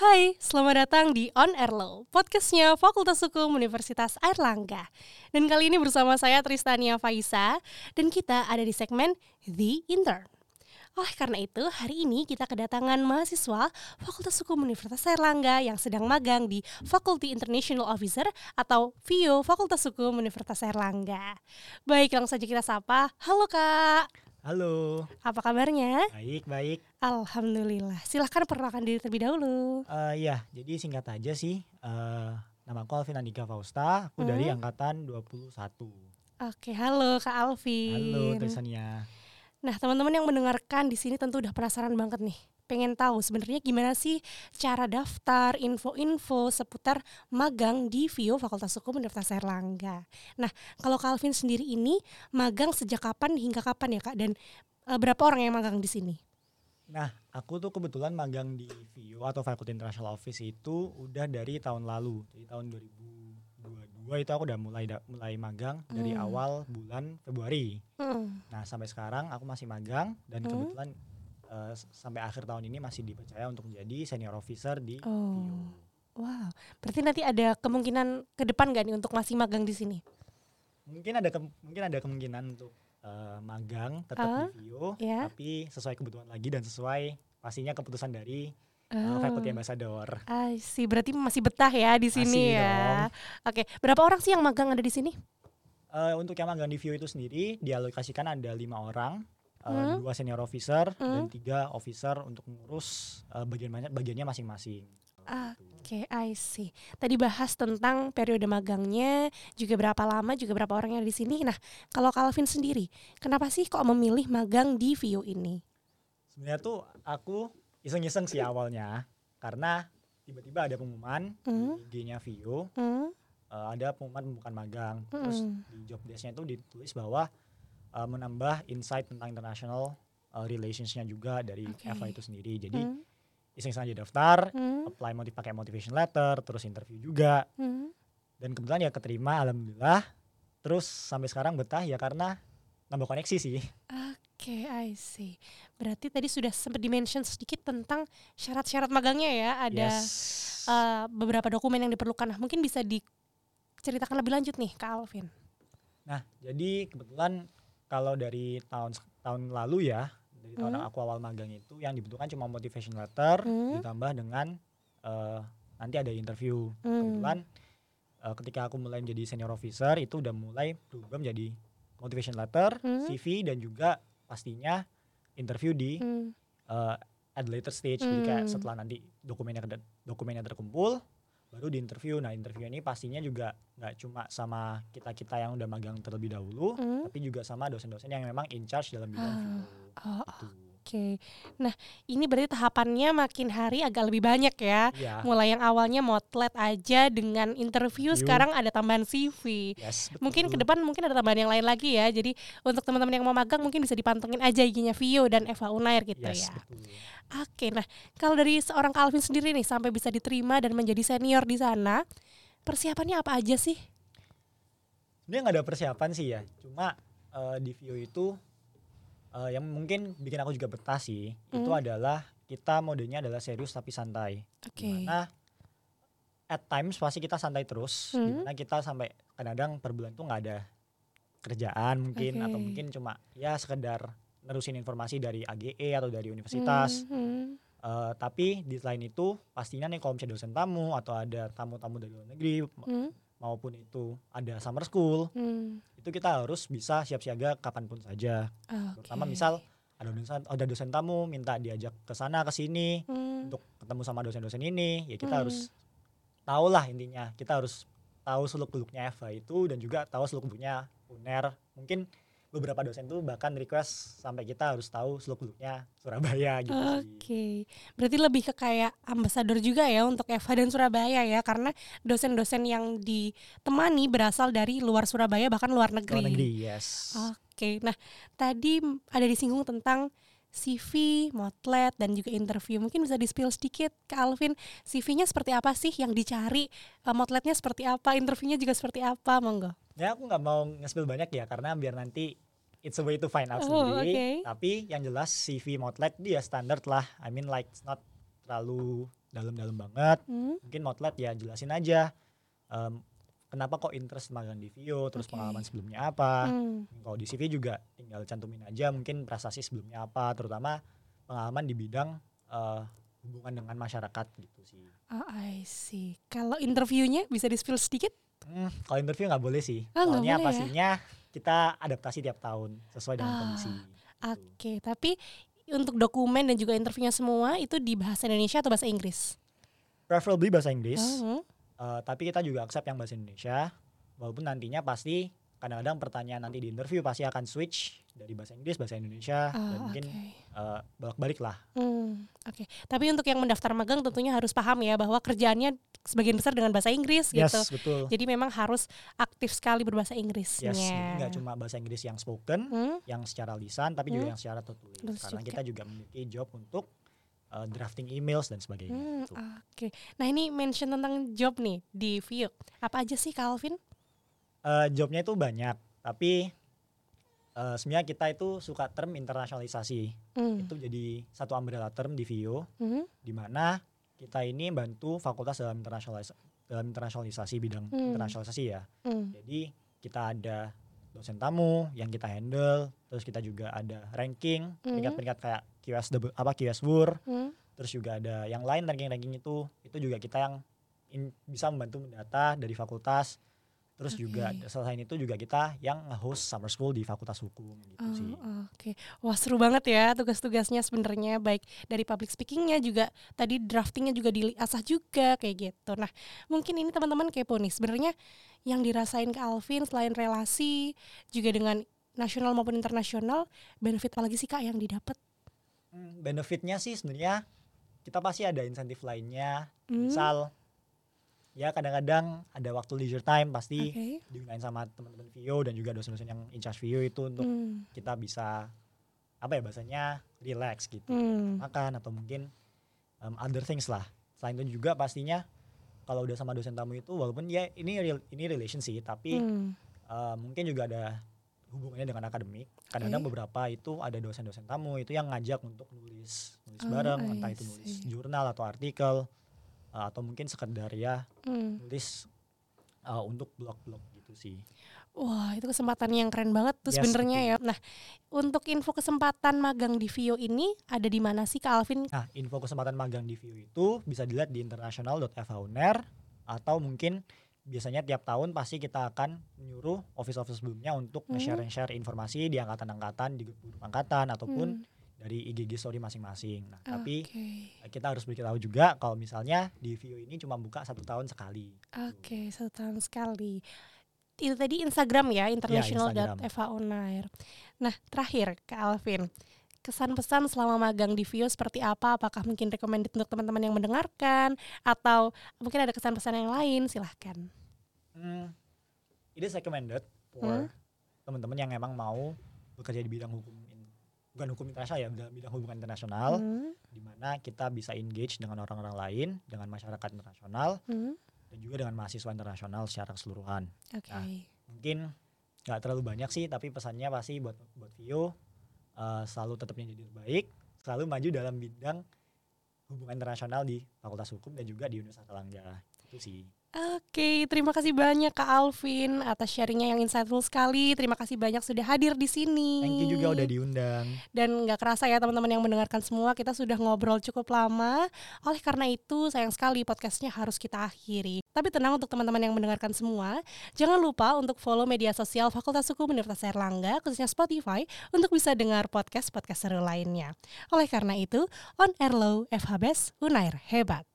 Hai, selamat datang di On Air Law, podcastnya Fakultas Hukum Universitas Airlangga. Dan kali ini bersama saya Tristania Faisa, dan kita ada di segmen The Intern. Oleh karena itu, hari ini kita kedatangan mahasiswa Fakultas Hukum Universitas Airlangga yang sedang magang di Faculty International Officer atau VIO Fakultas Hukum Universitas Airlangga. Baik, langsung saja kita sapa. Halo Kak. Halo. Apa kabarnya? Baik, baik. Alhamdulillah. Silahkan perkenalkan diri terlebih dahulu. Uh, ya, jadi singkat aja sih. Uh, nama aku Alvin Andika Fausta, aku hmm. dari angkatan 21. Oke, halo Kak Alvin. Halo Trisania. Nah, teman-teman yang mendengarkan di sini tentu udah penasaran banget nih pengen tahu sebenarnya gimana sih cara daftar info-info seputar magang di VIO Fakultas Hukum Universitas Erlangga. Nah, kalau Calvin sendiri ini magang sejak kapan hingga kapan ya Kak dan e, berapa orang yang magang di sini? Nah, aku tuh kebetulan magang di VIO atau Faculty International Office itu udah dari tahun lalu, dari tahun 2022 itu aku udah mulai da mulai magang hmm. dari awal bulan Februari. Hmm. Nah, sampai sekarang aku masih magang dan hmm. kebetulan uh, sampai akhir tahun ini masih dipercaya untuk menjadi senior officer di oh. Wow, berarti nanti ada kemungkinan ke depan gak nih untuk masih magang di sini? Mungkin ada mungkin ada kemungkinan untuk uh, magang tetap uh, di Vio, yeah. tapi sesuai kebutuhan lagi dan sesuai pastinya keputusan dari oh. faculty ambassador. I see, berarti masih betah ya di sini masih ya. Oke, berapa orang sih yang magang ada di sini? Uh, untuk yang magang di Vio itu sendiri dialokasikan ada lima orang uh, dua senior officer hmm. dan tiga officer untuk mengurus uh, bagian bagiannya masing-masing. Oke, okay, I see. Tadi bahas tentang periode magangnya, juga berapa lama, juga berapa orang yang di sini. Nah, kalau Calvin sendiri, kenapa sih kok memilih magang di VIO ini? Sebenarnya tuh aku iseng-iseng sih awalnya, karena tiba-tiba ada pengumuman hmm. di IG-nya VIO, hmm. uh, ada pengumuman pembukaan magang. Hmm. Terus di job desk-nya itu ditulis bahwa uh, menambah insight tentang international uh, relationsnya juga dari okay. Eva itu sendiri. Jadi hmm. iseng-iseng aja daftar, hmm. apply motiv pakai motivation letter, terus interview juga. Hmm. Dan kebetulan ya keterima alhamdulillah. Terus sampai sekarang betah ya karena nambah koneksi sih. Oke, okay, I see. Berarti tadi sudah sempat dimention sedikit tentang syarat-syarat magangnya ya. Ada yes. uh, beberapa dokumen yang diperlukan. Nah, mungkin bisa diceritakan lebih lanjut nih, Kak Alvin. Nah, jadi kebetulan kalau dari tahun tahun lalu ya dari tahun hmm. aku awal magang itu yang dibutuhkan cuma motivation letter hmm. ditambah dengan uh, nanti ada interview hmm. kebetulan uh, ketika aku mulai menjadi senior officer itu udah mulai berubah menjadi motivation letter hmm. CV dan juga pastinya interview di hmm. uh, at later stage hmm. jadi kayak hmm. setelah nanti dokumennya dokumennya terkumpul baru di interview. Nah interview ini pastinya juga nggak cuma sama kita kita yang udah magang terlebih dahulu, mm. tapi juga sama dosen-dosen yang memang in charge dalam bidang uh, oh, gitu. Oke, okay. nah ini berarti tahapannya makin hari agak lebih banyak ya. Yeah. Mulai yang awalnya motlet aja dengan interview, you. sekarang ada tambahan CV. Yes, Mungkin ke depan mungkin ada tambahan yang lain lagi ya. Jadi untuk teman-teman yang mau magang mungkin bisa dipantengin aja IG-nya Vio dan Eva Unair gitu yes, ya. Betul. Oke, nah kalau dari seorang Calvin sendiri nih sampai bisa diterima dan menjadi senior di sana, persiapannya apa aja sih? Ini nggak ada persiapan sih ya, cuma uh, di Vio itu uh, yang mungkin bikin aku juga betah sih, hmm. itu adalah kita modenya adalah serius tapi santai. Okay. Nah, at times pasti kita santai terus, hmm. di mana kita sampai kadang-kadang per bulan tuh nggak ada kerjaan mungkin okay. atau mungkin cuma ya sekedar nerusin informasi dari AGE atau dari universitas. Hmm, Uh, tapi di selain itu pastinya nih kalau misalnya dosen tamu atau ada tamu-tamu dari luar negeri hmm. Maupun itu ada summer school hmm. itu kita harus bisa siap siaga kapan pun saja. Okay. Terutama misal ada dosen ada dosen tamu minta diajak ke sana ke sini hmm. untuk ketemu sama dosen-dosen ini ya kita hmm. harus tahu lah intinya kita harus tahu seluk beluknya Eva itu dan juga tahu seluk beluknya UNER mungkin beberapa dosen tuh bahkan request sampai kita harus tahu seluk beluknya Surabaya gitu Oke, okay. berarti lebih ke kayak ambasador juga ya untuk Eva dan Surabaya ya karena dosen-dosen yang ditemani berasal dari luar Surabaya bahkan luar negeri. Luar negeri, yes. Oke, okay. nah tadi ada disinggung tentang CV, motlet, dan juga interview. Mungkin bisa di-spill sedikit ke Alvin, CV-nya seperti apa sih yang dicari, uh, motletnya seperti apa, interviewnya juga seperti apa, monggo. Ya aku nggak mau nge-spill banyak ya, karena biar nanti it's a way to find out oh, sendiri. Okay. Tapi yang jelas CV motlet dia standar lah. I mean like it's not terlalu dalam-dalam banget Hmm. mungkin outlet ya jelasin aja em, kenapa kok interest magang di Vio terus Oke. pengalaman sebelumnya apa Hmm. kalau di CV juga tinggal cantumin aja mungkin prestasi sebelumnya apa terutama pengalaman di bidang eh, hubungan dengan masyarakat gitu sih Oh, I see. Kalau interviewnya bisa di-spill sedikit? Hmm, kalau interview nggak boleh sih Oh, soalnya boleh ya? pastinya kita adaptasi tiap tahun sesuai dengan Ah, kondisi Oke, tapi untuk dokumen dan juga interviewnya semua itu di bahasa Indonesia atau bahasa Inggris? preferably bahasa Inggris Oh, Eh, tapi kita juga accept yang bahasa Indonesia walaupun nantinya pasti kadang-kadang pertanyaan nanti di interview pasti akan switch dari bahasa Inggris bahasa Indonesia dan ah, mungkin oke. eh, bolak-balik lah Hmm, Oke, tapi untuk yang mendaftar magang tentunya harus paham ya bahwa kerjaannya sebagian besar dengan bahasa Inggris yes gitu. betul Jadi memang harus aktif sekali berbahasa Inggrisnya. yes nggak cuma bahasa Inggris yang spoken Hmm, yang secara lisan tapi Hmm. juga yang secara tertulis karena juga. kita juga memiliki job untuk eh, drafting emails dan sebagainya hmm, gitu. Oke, nah ini mention tentang job nih di Vio. Apa aja sih Calvin? Eh, jobnya itu banyak tapi eh, sebenarnya kita itu suka term internasionalisasi Hmm, itu jadi satu umbrella term di Vio hmm, di mana kita ini bantu fakultas dalam internasionalis dalam internasionalisasi bidang Hmm. internasionalisasi ya. hmm, Jadi kita ada dosen tamu yang kita handle, terus kita juga ada ranking Hmm. peringkat-peringkat kayak QS apa QS Wur, hmm. terus juga ada yang lain ranking-ranking itu itu juga kita yang in- bisa membantu mendata dari fakultas. Terus juga Oke. selain itu juga kita yang nge-host summer school di fakultas hukum gitu Oh, sih. Oke, wah seru banget ya tugas-tugasnya sebenarnya baik dari public speakingnya juga tadi draftingnya juga diasah juga kayak gitu. Nah mungkin ini teman-teman kepo nih sebenarnya yang dirasain ke Alvin selain relasi juga dengan nasional maupun internasional benefit apa lagi sih kak yang didapat? Hmm, benefitnya sih sebenarnya kita pasti ada insentif lainnya. Hmm, Misal ya kadang-kadang ada waktu leisure time pasti Oke. digunain sama teman-teman VO dan juga dosen-dosen yang in charge VO itu untuk Hmm, kita bisa apa ya bahasanya relax gitu. hmm, Makan atau mungkin um, other things lah. Selain itu juga pastinya kalau udah sama dosen tamu itu walaupun ya ini real- ini relation sih tapi hmm, uh, mungkin juga ada hubungannya dengan akademik. Kadang-kadang Oke. beberapa itu ada dosen-dosen tamu itu yang ngajak untuk nulis nulis Oh, bareng, I entah itu nulis see. jurnal atau artikel uh, atau mungkin sekedar ya hmm. nulis uh, untuk blog-blog gitu sih. Wah itu kesempatan yang keren banget tuh Yes, sebenarnya ya. Nah untuk info kesempatan magang di Vio ini ada di mana sih kak Alvin? Nah, info kesempatan magang di VIO itu bisa dilihat di international.fhuner atau mungkin biasanya tiap tahun pasti kita akan menyuruh office-office sebelumnya untuk Hmm. share-share informasi di angkatan-angkatan, di grup angkatan ataupun Hmm, dari IGG story masing-masing. Nah, tapi Oke. kita harus beritahu juga kalau misalnya di VIO ini cuma buka satu tahun sekali. Oke, satu tahun sekali. Itu tadi Instagram ya, Instagram. international.faonair. Nah, terakhir ke Alvin. Kesan pesan selama magang di Vio seperti apa? Apakah mungkin recommended untuk teman-teman yang mendengarkan atau mungkin ada kesan pesan yang lain? Silahkan. Hmm, it is recommended for Hmm. teman-teman yang emang mau bekerja di bidang hukum in- bukan hukum internasional ya, dalam bidang hubungan internasional. Hmm, di mana kita bisa engage dengan orang-orang lain, dengan masyarakat internasional, hmm, dan juga dengan mahasiswa internasional secara keseluruhan. Oke. Nah. Mungkin nggak terlalu banyak sih, tapi pesannya pasti buat buat Vio eh, selalu tetap menjadi terbaik, selalu maju dalam bidang hubungan internasional di Fakultas Hukum dan juga di Universitas Erlangga. Itu sih. Oke, terima kasih banyak Kak Alvin atas sharingnya yang insightful sekali. Terima kasih banyak sudah hadir di sini. Thank you juga udah diundang. Dan nggak kerasa ya teman-teman yang mendengarkan semua, kita sudah ngobrol cukup lama. Oleh karena itu, sayang sekali podcastnya harus kita akhiri. Tapi tenang untuk teman-teman yang mendengarkan semua, jangan lupa untuk follow media sosial Fakultas Hukum Universitas Erlangga, khususnya Spotify, untuk bisa dengar podcast-podcast seru lainnya. Oleh karena itu, On Air Low, FHBS, Unair, hebat.